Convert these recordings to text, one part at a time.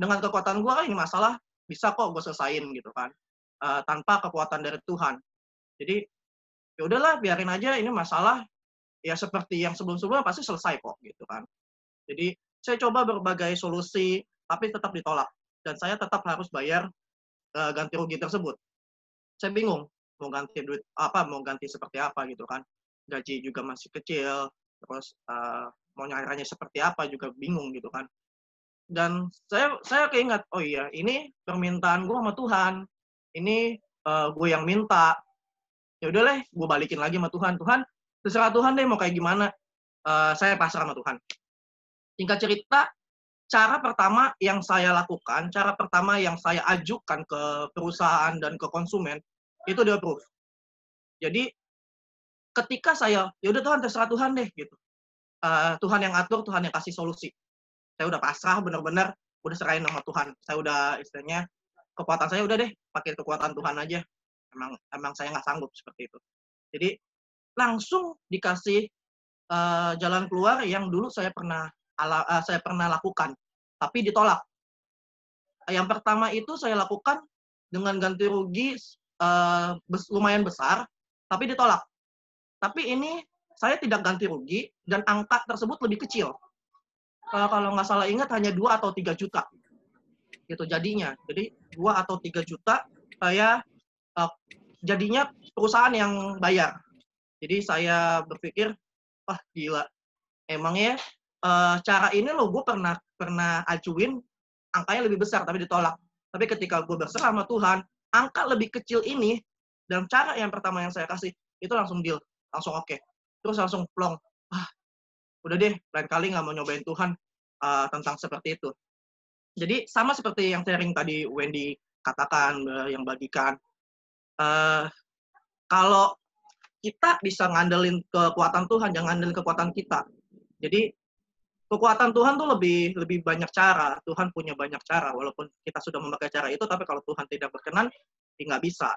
dengan kekuatan gue ini masalah bisa kok gue selesain gitu kan. Uh, tanpa kekuatan dari Tuhan. Jadi ya udahlah biarin aja ini masalah. Ya seperti yang sebelum-sebelumnya pasti selesai kok gitu kan. Jadi saya coba berbagai solusi tapi tetap ditolak. Dan saya tetap harus bayar uh, ganti rugi tersebut. Saya bingung mau ganti duit apa mau ganti seperti apa gitu kan. Gaji juga masih kecil terus uh, mau nyaranya seperti apa juga bingung gitu kan dan saya saya keinget oh iya ini permintaan gue sama Tuhan ini uh, gue yang minta ya udah deh gue balikin lagi sama Tuhan Tuhan terserah Tuhan deh mau kayak gimana uh, saya pasrah sama Tuhan singkat cerita cara pertama yang saya lakukan cara pertama yang saya ajukan ke perusahaan dan ke konsumen itu di approve. Jadi ketika saya ya udah Tuhan terserah Tuhan deh gitu. Uh, Tuhan yang atur, Tuhan yang kasih solusi. Saya udah pasrah benar-benar udah serahin sama Tuhan. Saya udah istilahnya kekuatan saya udah deh pakai kekuatan Tuhan aja. Emang emang saya nggak sanggup seperti itu. Jadi langsung dikasih uh, jalan keluar yang dulu saya pernah ala, uh, saya pernah lakukan, tapi ditolak. Yang pertama itu saya lakukan dengan ganti rugi uh, bes, lumayan besar, tapi ditolak. Tapi ini saya tidak ganti rugi dan angka tersebut lebih kecil. Uh, kalau nggak salah ingat hanya dua atau tiga juta. Gitu jadinya. Jadi dua atau tiga juta saya uh, jadinya perusahaan yang bayar. Jadi saya berpikir, wah gila, emangnya uh, cara ini loh gue pernah pernah ajuin angkanya lebih besar tapi ditolak. Tapi ketika gue berserah sama Tuhan, angka lebih kecil ini dan cara yang pertama yang saya kasih itu langsung deal, langsung oke. Okay. Terus langsung plong. Ah, udah deh, lain kali nggak mau nyobain Tuhan uh, tentang seperti itu. Jadi sama seperti yang sharing tadi Wendy katakan, uh, yang bagikan. Uh, kalau kita bisa ngandelin kekuatan Tuhan, jangan ngandelin kekuatan kita. Jadi kekuatan Tuhan tuh lebih lebih banyak cara. Tuhan punya banyak cara, walaupun kita sudah memakai cara itu, tapi kalau Tuhan tidak berkenan, ya nggak bisa.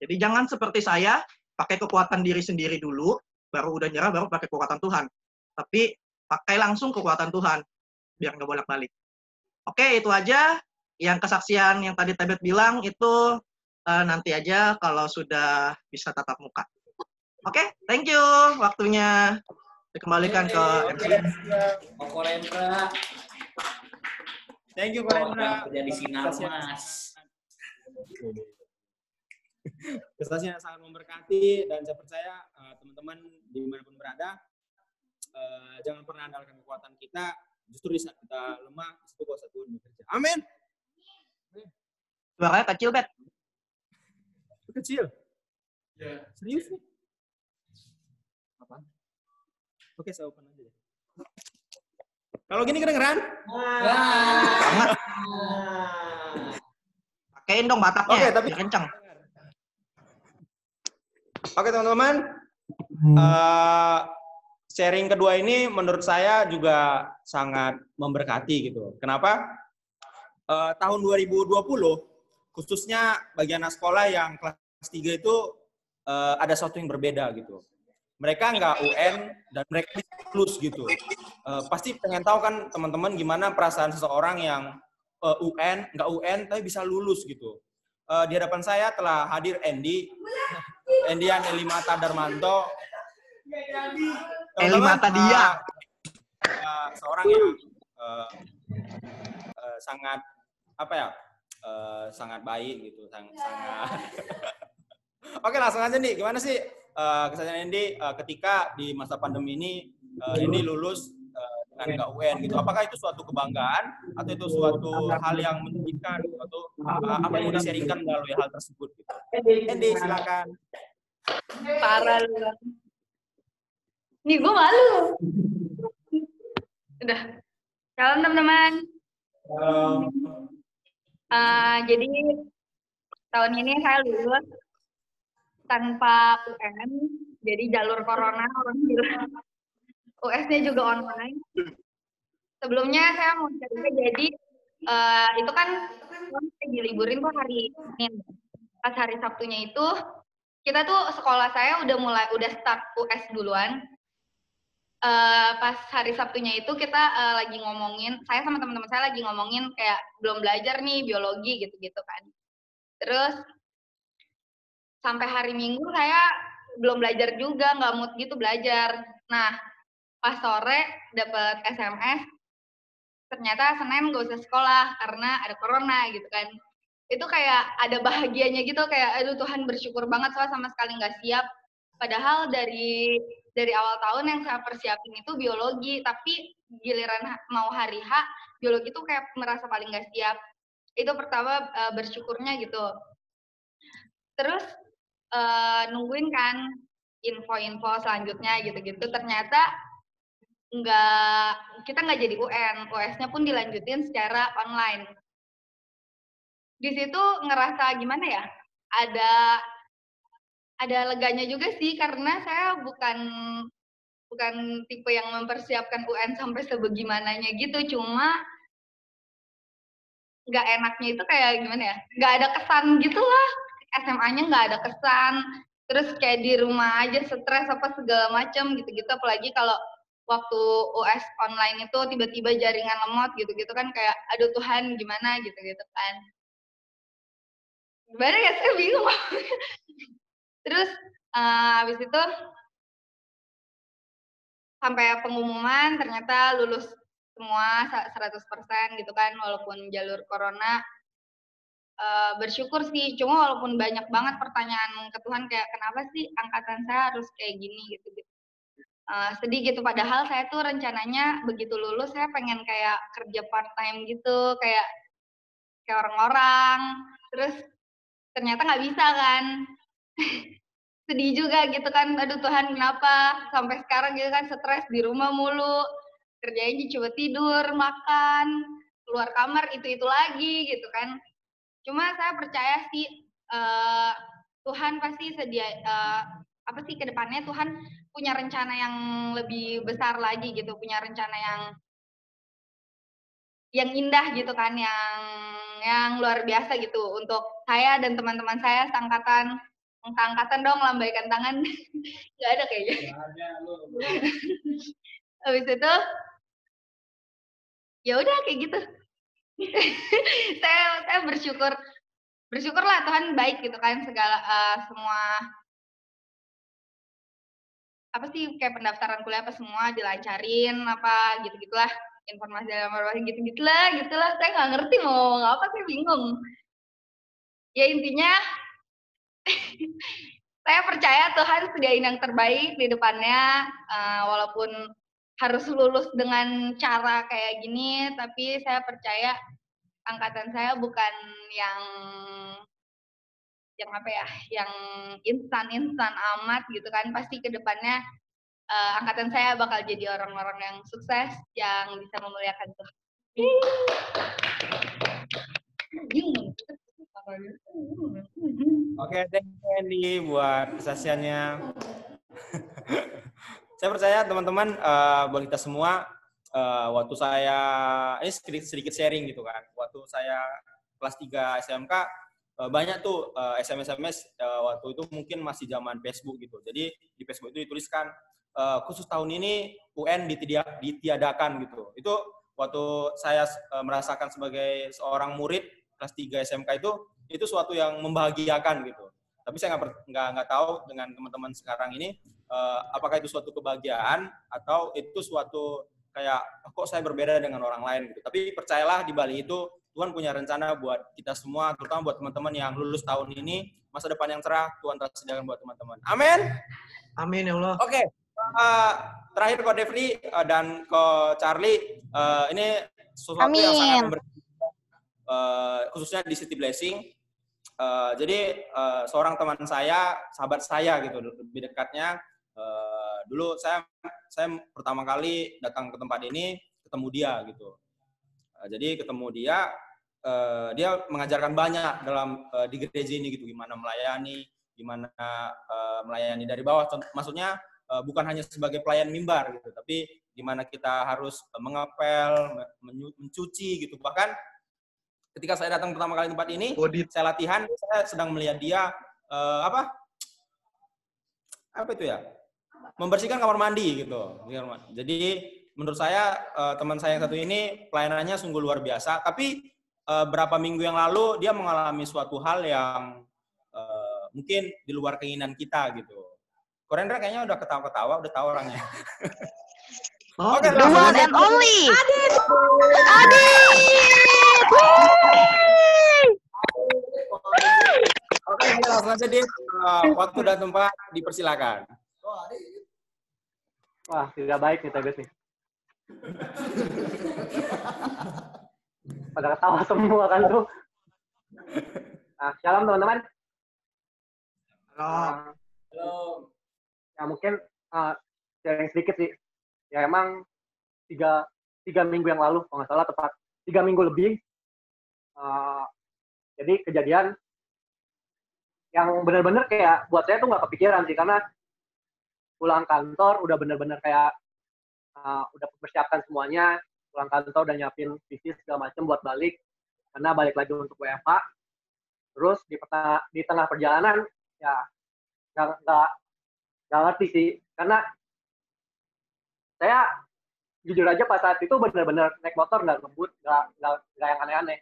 Jadi jangan seperti saya, pakai kekuatan diri sendiri dulu, baru udah nyerah, baru pakai kekuatan Tuhan. Tapi pakai langsung kekuatan Tuhan, biar nggak bolak-balik. Oke, itu aja. Yang kesaksian yang tadi Tebet bilang itu uh, nanti aja kalau sudah bisa tatap muka. Oke, thank you waktunya dikembalikan ke MC. Korendra. Thank you Korendra. Kerja di sini Mas. Prestasinya sangat memberkati dan saya percaya uh, teman-teman di mana pun berada uh, jangan pernah andalkan kekuatan kita justru di saat kita lemah itu kuasa Tuhan bekerja. Amin. Suaranya kecil bet. Kecil. Ya. Serius nih? Oke, saya open aja deh. Kalau gini kedengeran? Banget. Pakein dong bataknya. Oke, tapi kencang. Oke, teman-teman. Uh, sharing kedua ini menurut saya juga sangat memberkati gitu. Kenapa? Uh, tahun 2020 khususnya bagi anak sekolah yang kelas 3 itu uh, ada sesuatu yang berbeda gitu mereka nggak UN dan mereka lulus gitu. Uh, pasti pengen tahu kan teman-teman gimana perasaan seseorang yang eh, UN nggak UN tapi bisa lulus gitu. Uh, di hadapan saya telah hadir Andy, Endian Elimata Darmanto. Elimata dia. Uh, seorang yang uh, uh, sangat apa ya? Uh, sangat baik gitu, sangat. sangat. Oke langsung aja nih, gimana sih uh, Endi uh, ketika di masa pandemi ini uh, Endi lulus uh, dengan KUN gitu. Apakah itu suatu kebanggaan atau itu suatu hal yang menyedihkan atau uh, apa yang mau diseringkan melalui hal tersebut gitu. Endi silakan. Parah lu. Nih gue malu. Udah. Salam teman-teman. Uh, jadi tahun ini saya lulus tanpa UN, jadi jalur corona orang bilang. US-nya juga online. Sebelumnya saya mau cerita, jadi uh, itu kan diliburin tuh hari Senin. Pas hari Sabtunya itu, kita tuh sekolah saya udah mulai, udah start US duluan. Eh, pas hari Sabtunya itu kita eh, lagi ngomongin, saya sama teman-teman saya lagi ngomongin kayak belum belajar nih biologi gitu-gitu kan. Terus sampai hari Minggu saya belum belajar juga, nggak mood gitu belajar. Nah, pas sore dapat SMS, ternyata Senin gak usah sekolah karena ada corona gitu kan. Itu kayak ada bahagianya gitu, kayak aduh Tuhan bersyukur banget soal sama sekali nggak siap. Padahal dari dari awal tahun yang saya persiapin itu biologi, tapi giliran mau hari H, biologi itu kayak merasa paling nggak siap. Itu pertama eh, bersyukurnya gitu. Terus eh, nungguin kan info-info selanjutnya gitu-gitu. Ternyata nggak kita nggak jadi UN, US-nya pun dilanjutin secara online. Di situ ngerasa gimana ya? Ada ada leganya juga sih karena saya bukan bukan tipe yang mempersiapkan UN sampai sebegimananya gitu, cuma nggak enaknya itu kayak gimana ya? Nggak ada kesan gitu lah. SMA-nya nggak ada kesan. Terus kayak di rumah aja stres apa segala macam gitu-gitu. Apalagi kalau waktu US online itu tiba-tiba jaringan lemot gitu-gitu kan kayak aduh Tuhan gimana gitu-gitu kan. Gimana ya saya bingung. Terus eh, habis itu sampai pengumuman ternyata lulus semua sa- 100% gitu kan walaupun jalur corona. Eh, bersyukur sih cuma walaupun banyak banget pertanyaan ke Tuhan kayak kenapa sih angkatan saya harus kayak gini? Gitu gitu. Eh, sedih gitu padahal saya tuh rencananya begitu lulus saya pengen kayak kerja part time gitu kayak kayak orang-orang. Terus ternyata nggak bisa kan sedih juga gitu kan aduh Tuhan kenapa? Sampai sekarang gitu kan stres di rumah mulu kerjanya coba tidur makan keluar kamar itu itu lagi gitu kan. Cuma saya percaya sih eh, Tuhan pasti sedia eh, apa sih ke depannya Tuhan punya rencana yang lebih besar lagi gitu punya rencana yang yang indah gitu kan yang yang luar biasa gitu. Untuk saya dan teman-teman saya seangkatan angkatan dong lambaikan tangan. Nggak ada kayaknya. Habis itu ya udah kayak gitu. Saya saya bersyukur. Bersyukurlah Tuhan baik gitu kan segala eh, semua apa sih kayak pendaftaran kuliah apa semua dilancarin apa gitu gitulah informasi dalam informasi gitu gitulah gitulah. Saya nggak ngerti mau ngomong apa saya bingung. Ya intinya saya percaya Tuhan sediain yang terbaik di depannya eh, walaupun harus lulus dengan cara kayak gini tapi saya percaya angkatan saya bukan yang yang apa ya yang instan-instan amat gitu kan. Pasti ke depannya eh, angkatan saya bakal jadi orang-orang yang sukses yang bisa memuliakan Tuhan. Oke, thank you Andy buat kesaksiannya. saya percaya teman-teman eh, buat kita semua eh, waktu saya ini sedikit, sedikit sharing gitu kan. Waktu saya kelas 3 SMK eh, banyak tuh eh, SMS-SMS eh, waktu itu mungkin masih zaman Facebook gitu. Jadi di Facebook itu dituliskan eh, khusus tahun ini UN ditiadakan gitu. Itu waktu saya eh, merasakan sebagai seorang murid kelas 3 SMK itu itu suatu yang membahagiakan gitu. Tapi saya nggak nggak nggak tahu dengan teman-teman sekarang ini eh, apakah itu suatu kebahagiaan atau itu suatu kayak "Oh, kok saya berbeda dengan orang lain gitu. Tapi percayalah di Bali itu Tuhan punya rencana buat kita semua, terutama buat teman-teman yang lulus tahun ini masa depan yang cerah Tuhan telah sediakan buat teman-teman. Amin. Amin ya Allah. Oke, eh, terakhir ke Devri eh, dan ke Charlie, eh, ini sesuatu yang sangat Amin. Eh, khususnya di City Blessing. Eh, jadi eh, seorang teman saya, sahabat saya gitu, lebih dekatnya. eh, dulu saya saya pertama kali datang ke tempat ini ketemu dia gitu. Eh, jadi ketemu dia, eh, dia mengajarkan banyak dalam eh, di gereja ini gitu, gimana melayani, gimana eh, melayani dari bawah. Maksudnya eh, bukan hanya sebagai pelayan mimbar gitu, tapi gimana kita harus mengepel, me- menyu- mencuci gitu. Bahkan ketika saya datang pertama kali tempat ini, Body saya latihan, saya sedang melihat dia eh, apa? Apa itu ya? membersihkan kamar mandi gitu. Jadi menurut saya uh, teman saya yang satu ini pelayanannya sungguh luar biasa. Tapi uh, berapa minggu yang lalu dia mengalami suatu hal yang uh, mungkin di luar keinginan kita gitu. Korendra kayaknya udah ketawa-ketawa, udah tahu orangnya. Oh, Oke. The one and only. Adit. Adit. Oke, ini langsung aja Dit. Uh, waktu dan tempat dipersilakan. Wah, tidak baik nih Tegas nih. Pada ketawa semua kan tuh. Nah, shalom teman-teman. Halo. Uh, Halo. ya mungkin uh, sharing sedikit sih. Ya emang tiga, tiga minggu yang lalu, kalau nggak salah tepat tiga minggu lebih. Uh, jadi kejadian yang benar-benar kayak buat saya tuh nggak kepikiran sih karena pulang kantor udah bener-bener kayak uh, udah persiapkan semuanya pulang kantor udah nyiapin bisnis segala macam buat balik karena balik lagi untuk WFH terus di di tengah perjalanan ya nggak nggak ngerti sih karena saya jujur aja pas saat itu bener-bener naik motor nggak ngebut nggak nggak yang aneh-aneh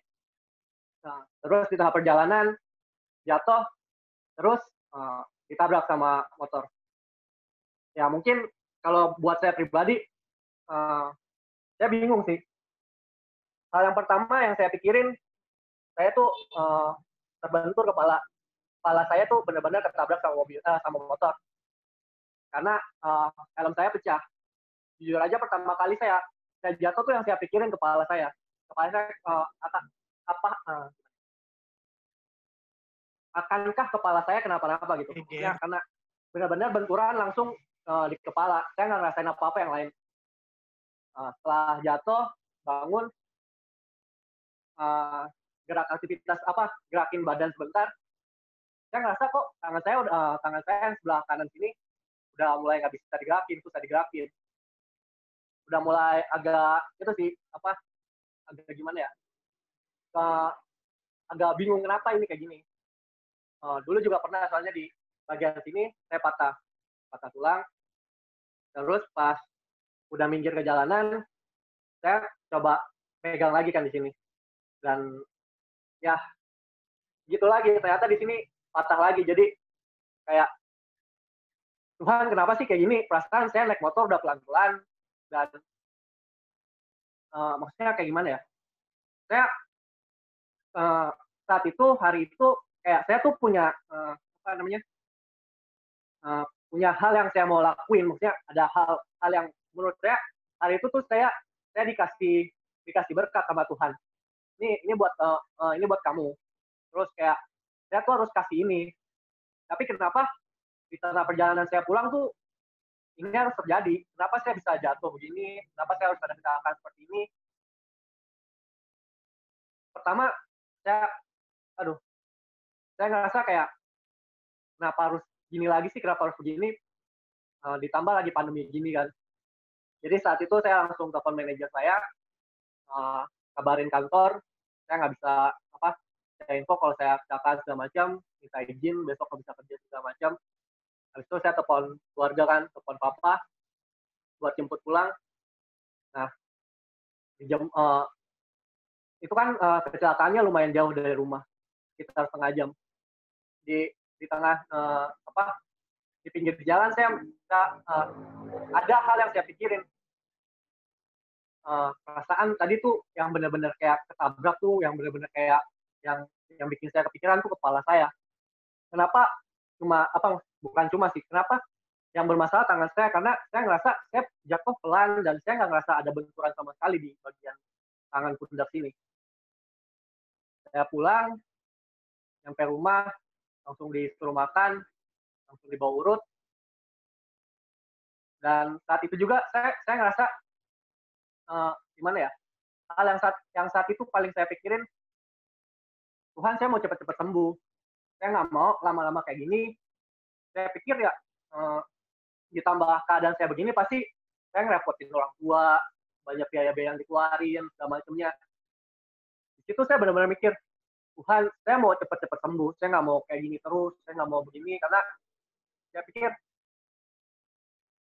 nah, terus di tengah perjalanan jatuh terus uh, ditabrak sama motor. Ya mungkin kalau buat saya pribadi uh, saya bingung sih. Hal yang pertama yang saya pikirin saya tuh uh, terbentur kepala. Kepala saya tuh benar-benar ketabrak sama mobil uh, sama motor. Karena uh, helm saya pecah. Jujur aja pertama kali saya saya jatuh tuh yang saya pikirin kepala saya. Kepala saya uh, apa uh, akankah kepala saya kenapa-napa gitu? Oke. ya karena benar-benar benturan langsung uh, di kepala. Saya nggak ngerasain apa-apa yang lain. Uh, setelah jatuh bangun uh, gerak aktivitas apa gerakin badan sebentar. Saya ngerasa kok tangan saya udah uh, tangan saya yang sebelah kanan sini udah mulai nggak bisa digerakin susah digerakin. Udah mulai agak itu sih apa agak gimana ya uh, agak bingung kenapa ini kayak gini. Uh, dulu juga pernah soalnya di bagian sini saya patah patah tulang. Terus pas udah minggir ke jalanan saya coba pegang lagi kan di sini. Dan ya gitu lagi ternyata di sini patah lagi. Jadi kayak Tuhan kenapa sih kayak gini? Perasaan saya naik motor udah pelan-pelan. Dan uh, maksudnya kayak gimana ya? Saya uh, saat itu hari itu kayak saya tuh punya uh, apa namanya uh, punya hal yang saya mau lakuin. Maksudnya ada hal hal yang menurut saya hari itu tuh saya saya dikasih dikasih berkat sama Tuhan. Ini ini buat uh, uh, ini buat kamu. Terus kayak saya tuh harus kasih ini. Tapi kenapa di tengah perjalanan saya pulang tuh ini harus terjadi. Kenapa saya bisa jatuh begini? Kenapa saya harus ada kecelakaan seperti ini? Pertama saya aduh saya ngerasa kayak kenapa harus gini lagi sih kenapa harus begini? Uh, ditambah lagi pandemi gini kan. Jadi saat itu saya langsung telepon manajer saya uh, kabarin kantor saya nggak bisa apa saya info kalau saya kecelakaan segala macam minta izin besok nggak bisa kerja segala macam. Habis itu saya telepon keluarga kan telepon papa buat jemput pulang. Nah di jam uh, itu kan uh, kecelakaannya lumayan jauh dari rumah sekitar setengah jam. Di di tengah uh, apa di pinggir jalan saya uh, ada hal yang saya pikirin. Uh, perasaan tadi tuh yang benar-benar kayak ketabrak tuh yang benar-benar kayak yang yang bikin saya kepikiran tuh kepala saya. Kenapa cuma apa bukan cuma sih kenapa yang bermasalah tangan saya? Karena saya ngerasa saya jatuh pelan dan saya nggak ngerasa ada benturan sama sekali di bagian tangan pundak sini saya pulang sampai rumah langsung disuruh makan langsung dibawa urut. Dan saat itu juga saya saya ngerasa uh, gimana ya hal yang saat yang saat itu paling saya pikirin Tuhan saya mau cepat-cepat sembuh. Saya nggak mau lama-lama kayak gini. Saya pikir ya uh, ditambah keadaan saya begini pasti saya ngerepotin orang tua banyak biaya-biaya yang dikeluarin segala macamnya di situ saya benar-benar mikir Tuhan saya mau cepat-cepat sembuh saya nggak mau kayak gini terus saya nggak mau begini. Karena saya pikir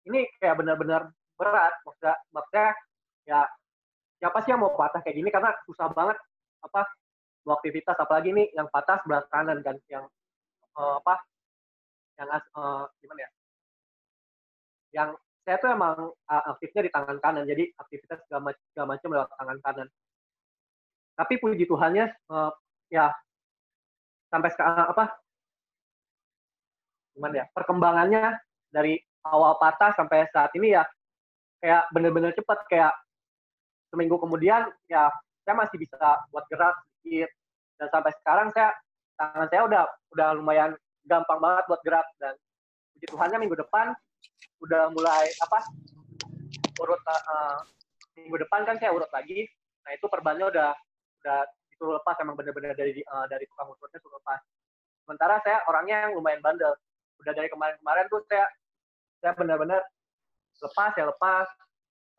ini kayak benar-benar berat. Maksudnya maksudnya ya siapa sih yang mau patah kayak gini? Karena susah banget apa mau aktivitas. Apalagi nih yang patah sebelah kanan kan yang eh, apa yang eh, gimana ya? Yang saya tuh emang uh, aktifnya di tangan kanan. Jadi aktivitas segala macam lewat tangan kanan tapi puji Tuhannya eh, ya sampai sekarang apa? Gimana ya? Perkembangannya dari awal patah sampai saat ini ya kayak bener-bener cepat kayak seminggu kemudian ya saya masih bisa buat gerak sedikit. Dan sampai sekarang saya tangan saya udah udah lumayan gampang banget buat gerak. Dan puji Tuhannya minggu depan udah mulai apa? Urut uh, minggu depan kan saya urut lagi. Nah itu perbannya udah disuruh lepas emang bener-bener dari uh, dari tukang urutnya suruh lepas. Sementara saya orangnya yang lumayan bandel. Udah dari kemarin-kemarin tuh saya saya benar-benar lepas ya lepas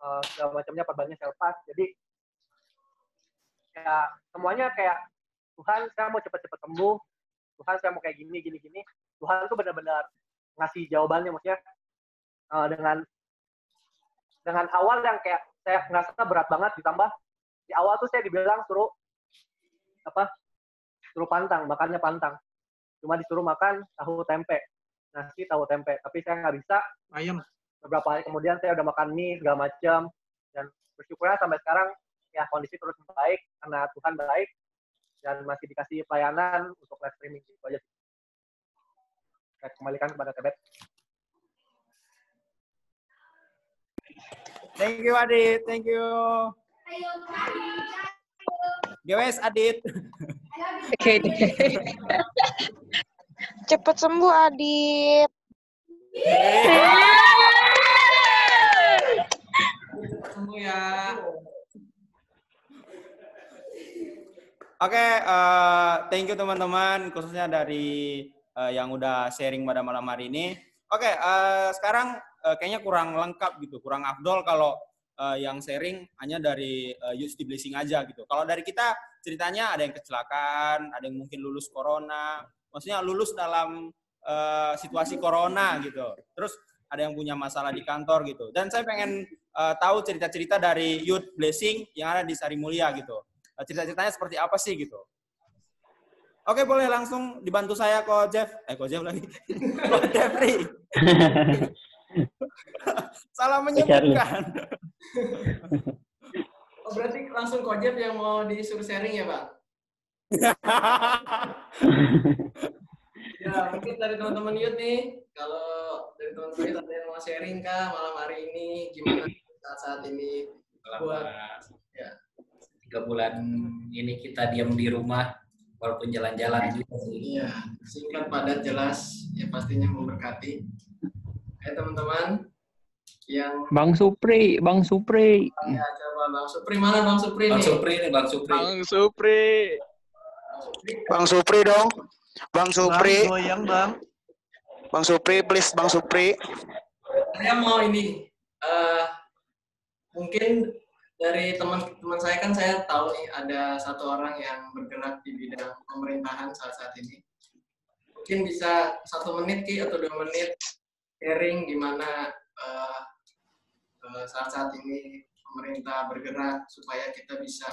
uh, segala macamnya perbannya saya lepas. Jadi ya semuanya kayak Tuhan saya mau cepet-cepet sembuh. Tuhan saya mau kayak gini gini gini. Tuhan tuh benar-benar ngasih jawabannya maksudnya uh, dengan dengan awal yang kayak saya ngerasa berat banget ditambah. Di awal tuh saya dibilang suruh apa suruh pantang makannya pantang. Cuma disuruh makan tahu tempe nasi tahu tempe. Tapi saya nggak bisa. Ayam. Beberapa hari kemudian saya udah makan mie segala macam dan bersyukurnya sampai sekarang ya kondisi terus baik karena Tuhan baik. Dan masih dikasih pelayanan untuk live streaming. Itu aja sih. Saya kembalikan kepada Tebet. Thank you Adit, thank you. GWS Adit. Cepet sembuh, Adit. Ketemu ya. Oke, eh, thank you teman-teman, khususnya dari eh, yang udah sharing pada malam hari ini. Oke, eh, sekarang eh, kayaknya kurang lengkap gitu, kurang afdol kalau eh, yang sharing hanya dari eh, Youth di Blessing aja gitu. Kalau dari kita ceritanya ada yang kecelakaan, ada yang mungkin lulus corona, maksudnya lulus dalam eh, situasi corona gitu. Terus ada yang punya masalah di kantor gitu. Dan saya pengen eh, tahu cerita-cerita dari Youth Blessing yang ada di Sari Mulia gitu. Eh, cerita-ceritanya seperti apa sih gitu. Oke, boleh langsung dibantu saya kok Jeff. Eh, kok Jeff lagi. Kok Jeffrey. Salah menyebutkan. Oh, berarti langsung Kojep yang mau disuruh sharing ya, Bang? Ya, mungkin dari teman-teman Yud nih, kalau dari teman-teman Yud ada yang mau sharing kah malam hari ini, gimana saat-saat ini buat ya tiga bulan ini kita diam di rumah walaupun jalan-jalan juga sih. Iya, singkat padat jelas, ya pastinya memberkati. Oke teman-teman, yang Bang Supri, Bang Supri. ya, coba Bang Supri mana Bang Supri Bang nih? Supri nih Bang Supri. Supri. Bang Supri dong. Bang Supri, Bang, goyang bang Bang Supri, please Bang Supri. Saya mau ini, eh mungkin dari teman-teman saya kan saya tahu nih ada satu orang yang bergerak di bidang pemerintahan saat saat ini. Mungkin bisa satu menit ki atau dua menit sharing gimana eh, eh, saat saat ini pemerintah bergerak supaya kita bisa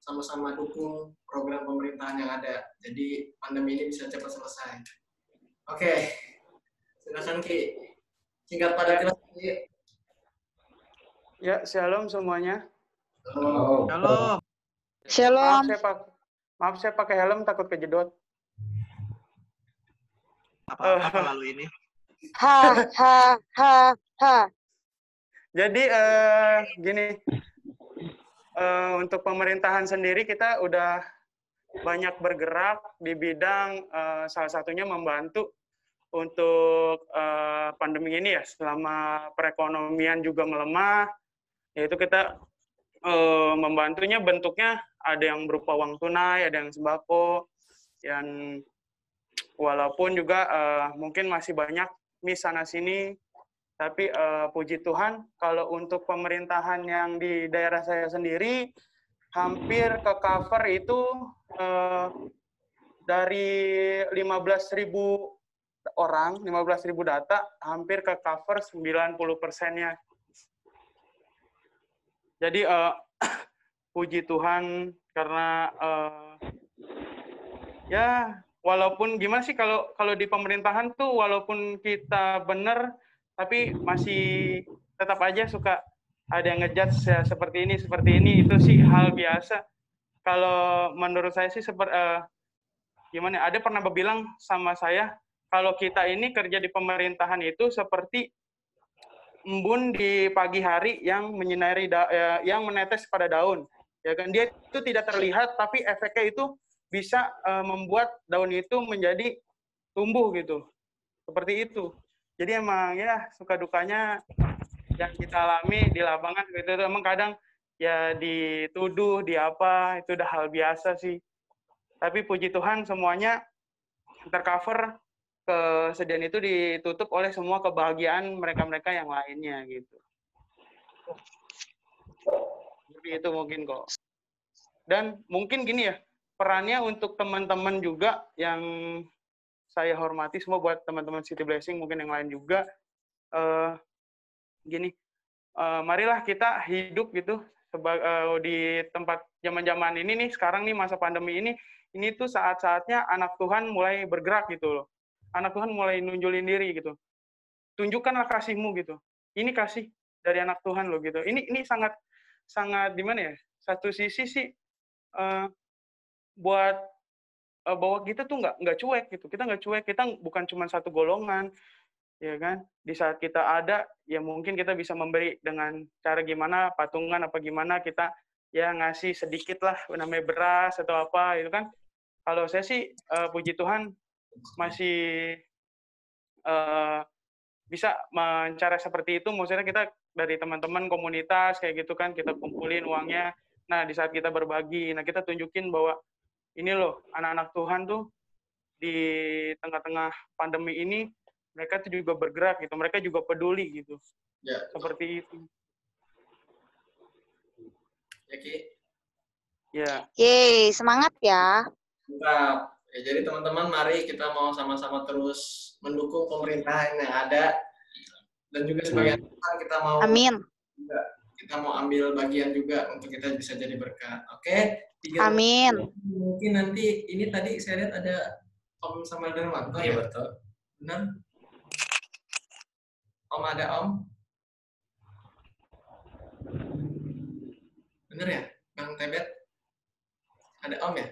sama-sama dukung program pemerintahan yang ada. Jadi pandemi ini bisa cepat selesai. Oke, silakan Ki. Singkat padat jelas Ki. Ya, shalom semuanya. Oh, halo Maaf Shalom. saya pak maaf saya pakai helm takut kejedot. apa apa lalu ini Ha, ha, ha, ha. Jadi eh, gini, eh, untuk pemerintahan sendiri kita udah banyak bergerak di bidang eh, salah satunya membantu untuk eh, pandemi ini ya selama perekonomian juga melemah, yaitu kita eh, membantunya bentuknya ada yang berupa uang tunai, ada yang sembako, dan walaupun juga eh, mungkin masih banyak miss sana sini tapi eh, puji Tuhan kalau untuk pemerintahan yang di daerah saya sendiri hampir ke cover itu eh, dari 15.000 orang, 15.000 data, hampir ke cover 90 persennya. Jadi eh, puji Tuhan karena eh, ya walaupun gimana sih kalau kalau di pemerintahan tuh walaupun kita benar tapi masih tetap aja suka ada yang ngejudge ya, seperti ini seperti ini itu sih hal biasa. Kalau menurut saya sih seperti eh, gimana? ya, Ada pernah bilang sama saya kalau kita ini kerja di pemerintahan itu seperti embun di pagi hari yang menyinari da- eh, yang menetes pada daun ya kan dia itu tidak terlihat tapi efeknya itu bisa eh, membuat daun itu menjadi tumbuh gitu seperti itu jadi emang ya suka dukanya yang kita alami di lapangan gitu itu emang kadang ya dituduh di apa itu udah hal biasa sih tapi puji Tuhan semuanya tercover kesedihan itu ditutup oleh semua kebahagiaan mereka-mereka yang lainnya gitu. Jadi itu mungkin kok. Dan mungkin gini ya, perannya untuk teman-teman juga yang saya hormati semua buat teman-teman City Blessing mungkin yang lain juga eh gini, eh, marilah kita hidup gitu seba- eh, di tempat zaman-zaman ini nih sekarang nih masa pandemi ini ini tuh saat-saatnya anak Tuhan mulai bergerak gitu loh anak Tuhan mulai nunjulin diri gitu. Tunjukkanlah kasihmu gitu. Ini kasih dari anak Tuhan loh gitu. Ini ini sangat sangat di mana ya? Satu sisi sih eh, buat eh, bahwa kita tuh nggak nggak cuek gitu. Kita nggak cuek. Kita bukan cuma satu golongan, ya kan? Di saat kita ada, ya mungkin kita bisa memberi dengan cara gimana, patungan apa gimana kita ya ngasih sedikit lah namanya beras atau apa itu kan. Kalau saya sih eh, puji Tuhan masih eh, bisa mencara seperti itu maksudnya kita dari teman-teman komunitas kayak gitu kan kita kumpulin uangnya nah di saat kita berbagi nah kita tunjukin bahwa ini loh anak-anak Tuhan tuh di tengah-tengah pandemi ini mereka tuh juga bergerak gitu mereka juga peduli gitu Ya, seperti itu ya Ki. ya Yeay, semangat ya. Mantap. Ya, jadi teman-teman mari kita mau sama-sama terus mendukung pemerintahan yang ada dan juga sebagai Tuhan kita mau Amin. juga kita mau ambil bagian juga untuk kita bisa jadi berkat. Oke? Tiga Amin. Mungkin nanti ini tadi saya lihat ada Om sama Darmanto Iya ya? betul. Benar? Om ada Om? Bener ya? Bang Tebet? Ada Om ya?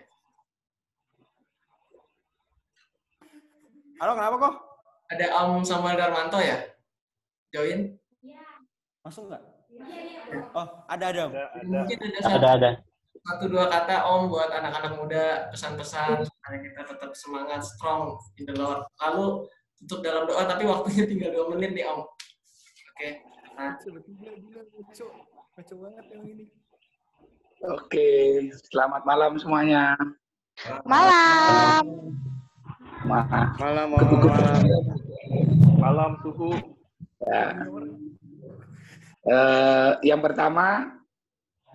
Halo, kenapa kok? Ada Om Samuel Darmanto ya? Join? Masuk nggak? Oh, ada ada. Mungkin ada Ada, satu, ada. satu dua kata Om buat anak-anak muda pesan-pesan supaya kita tetap semangat strong in the Lord. Lalu tutup dalam doa tapi waktunya tinggal dua menit nih Om. Oke. Nah, Oke, selamat malam semuanya. Malam. Ma- malam malam malam Malam suhu. Ya. Eh, yang pertama,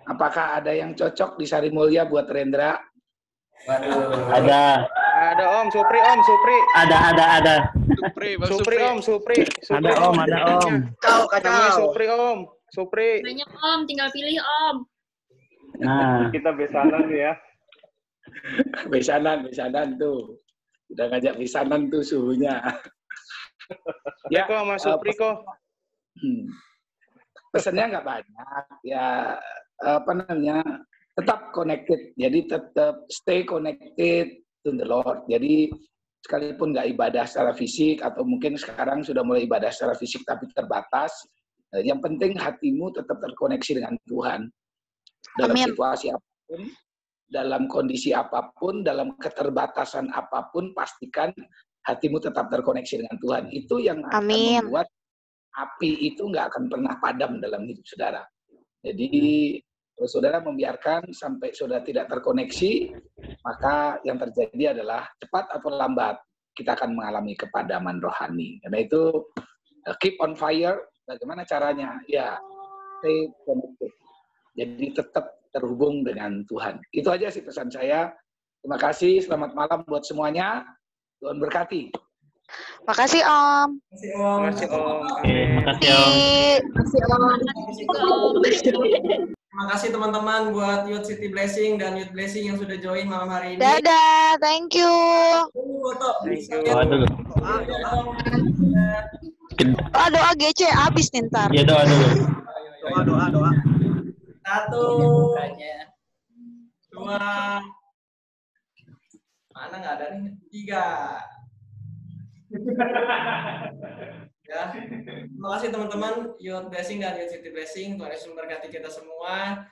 apakah ada yang cocok di Sari Mulia buat Rendra? Waduh. Ada, ada Om Supri Om Supri ada, ada, ada. Supri, Bang Supri Om Supri Supri Ada om, ada om. Kacau, namanya Supri Om Supri Banyak om, tinggal pilih om. Nah, Kita besanan ya. Besanan, besanan tuh. Udah ngajak besanan tuh suhunya. ya kok sama Supri kok Hmm. Pesannya nggak banyak, ya apa namanya, tetap connected. Jadi tetap stay connected to the Lord. Jadi sekalipun nggak ibadah secara fisik atau mungkin sekarang sudah mulai ibadah secara fisik tapi terbatas, eh, yang penting hatimu tetap terkoneksi dengan Tuhan dalam Amin. situasi apa pun, dalam kondisi apa pun, dalam keterbatasan apa pun, pastikan hatimu tetap terkoneksi dengan Tuhan. Itu yang akan Amin. membuat api itu nggak akan pernah padam dalam hidup saudara. Jadi kalau saudara membiarkan sampai saudara tidak terkoneksi, maka yang terjadi adalah cepat atau lambat kita akan mengalami kepadaman rohani. Karena itu uh, keep on fire. Bagaimana caranya? Ya, stay connected. Jadi tetap terhubung dengan Tuhan. Itu aja sih pesan saya. Terima kasih. Selamat malam buat semuanya. Tuhan berkati. Makasih Om. Makasih Om. Makasih Om. Oke, makasih Om. Terima kasih teman-teman buat Youth City Blessing dan Youth Blessing yang sudah join malam hari ini. Dadah, thank you. Foto. Thank you. Doa dulu. Doa doa GC abis nih ntar. Ya doa dulu. Doa, doa, doa. Satu, dua, mana nggak ada nih? Tiga. Ya, terima kasih teman-teman Youth Blessing dan Youth City Blessing. Tuhan Yesus memberkati kita semua.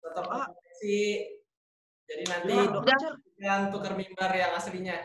Tetap Ah. Jadi nanti aja. jangan tukar mimbar yang aslinya.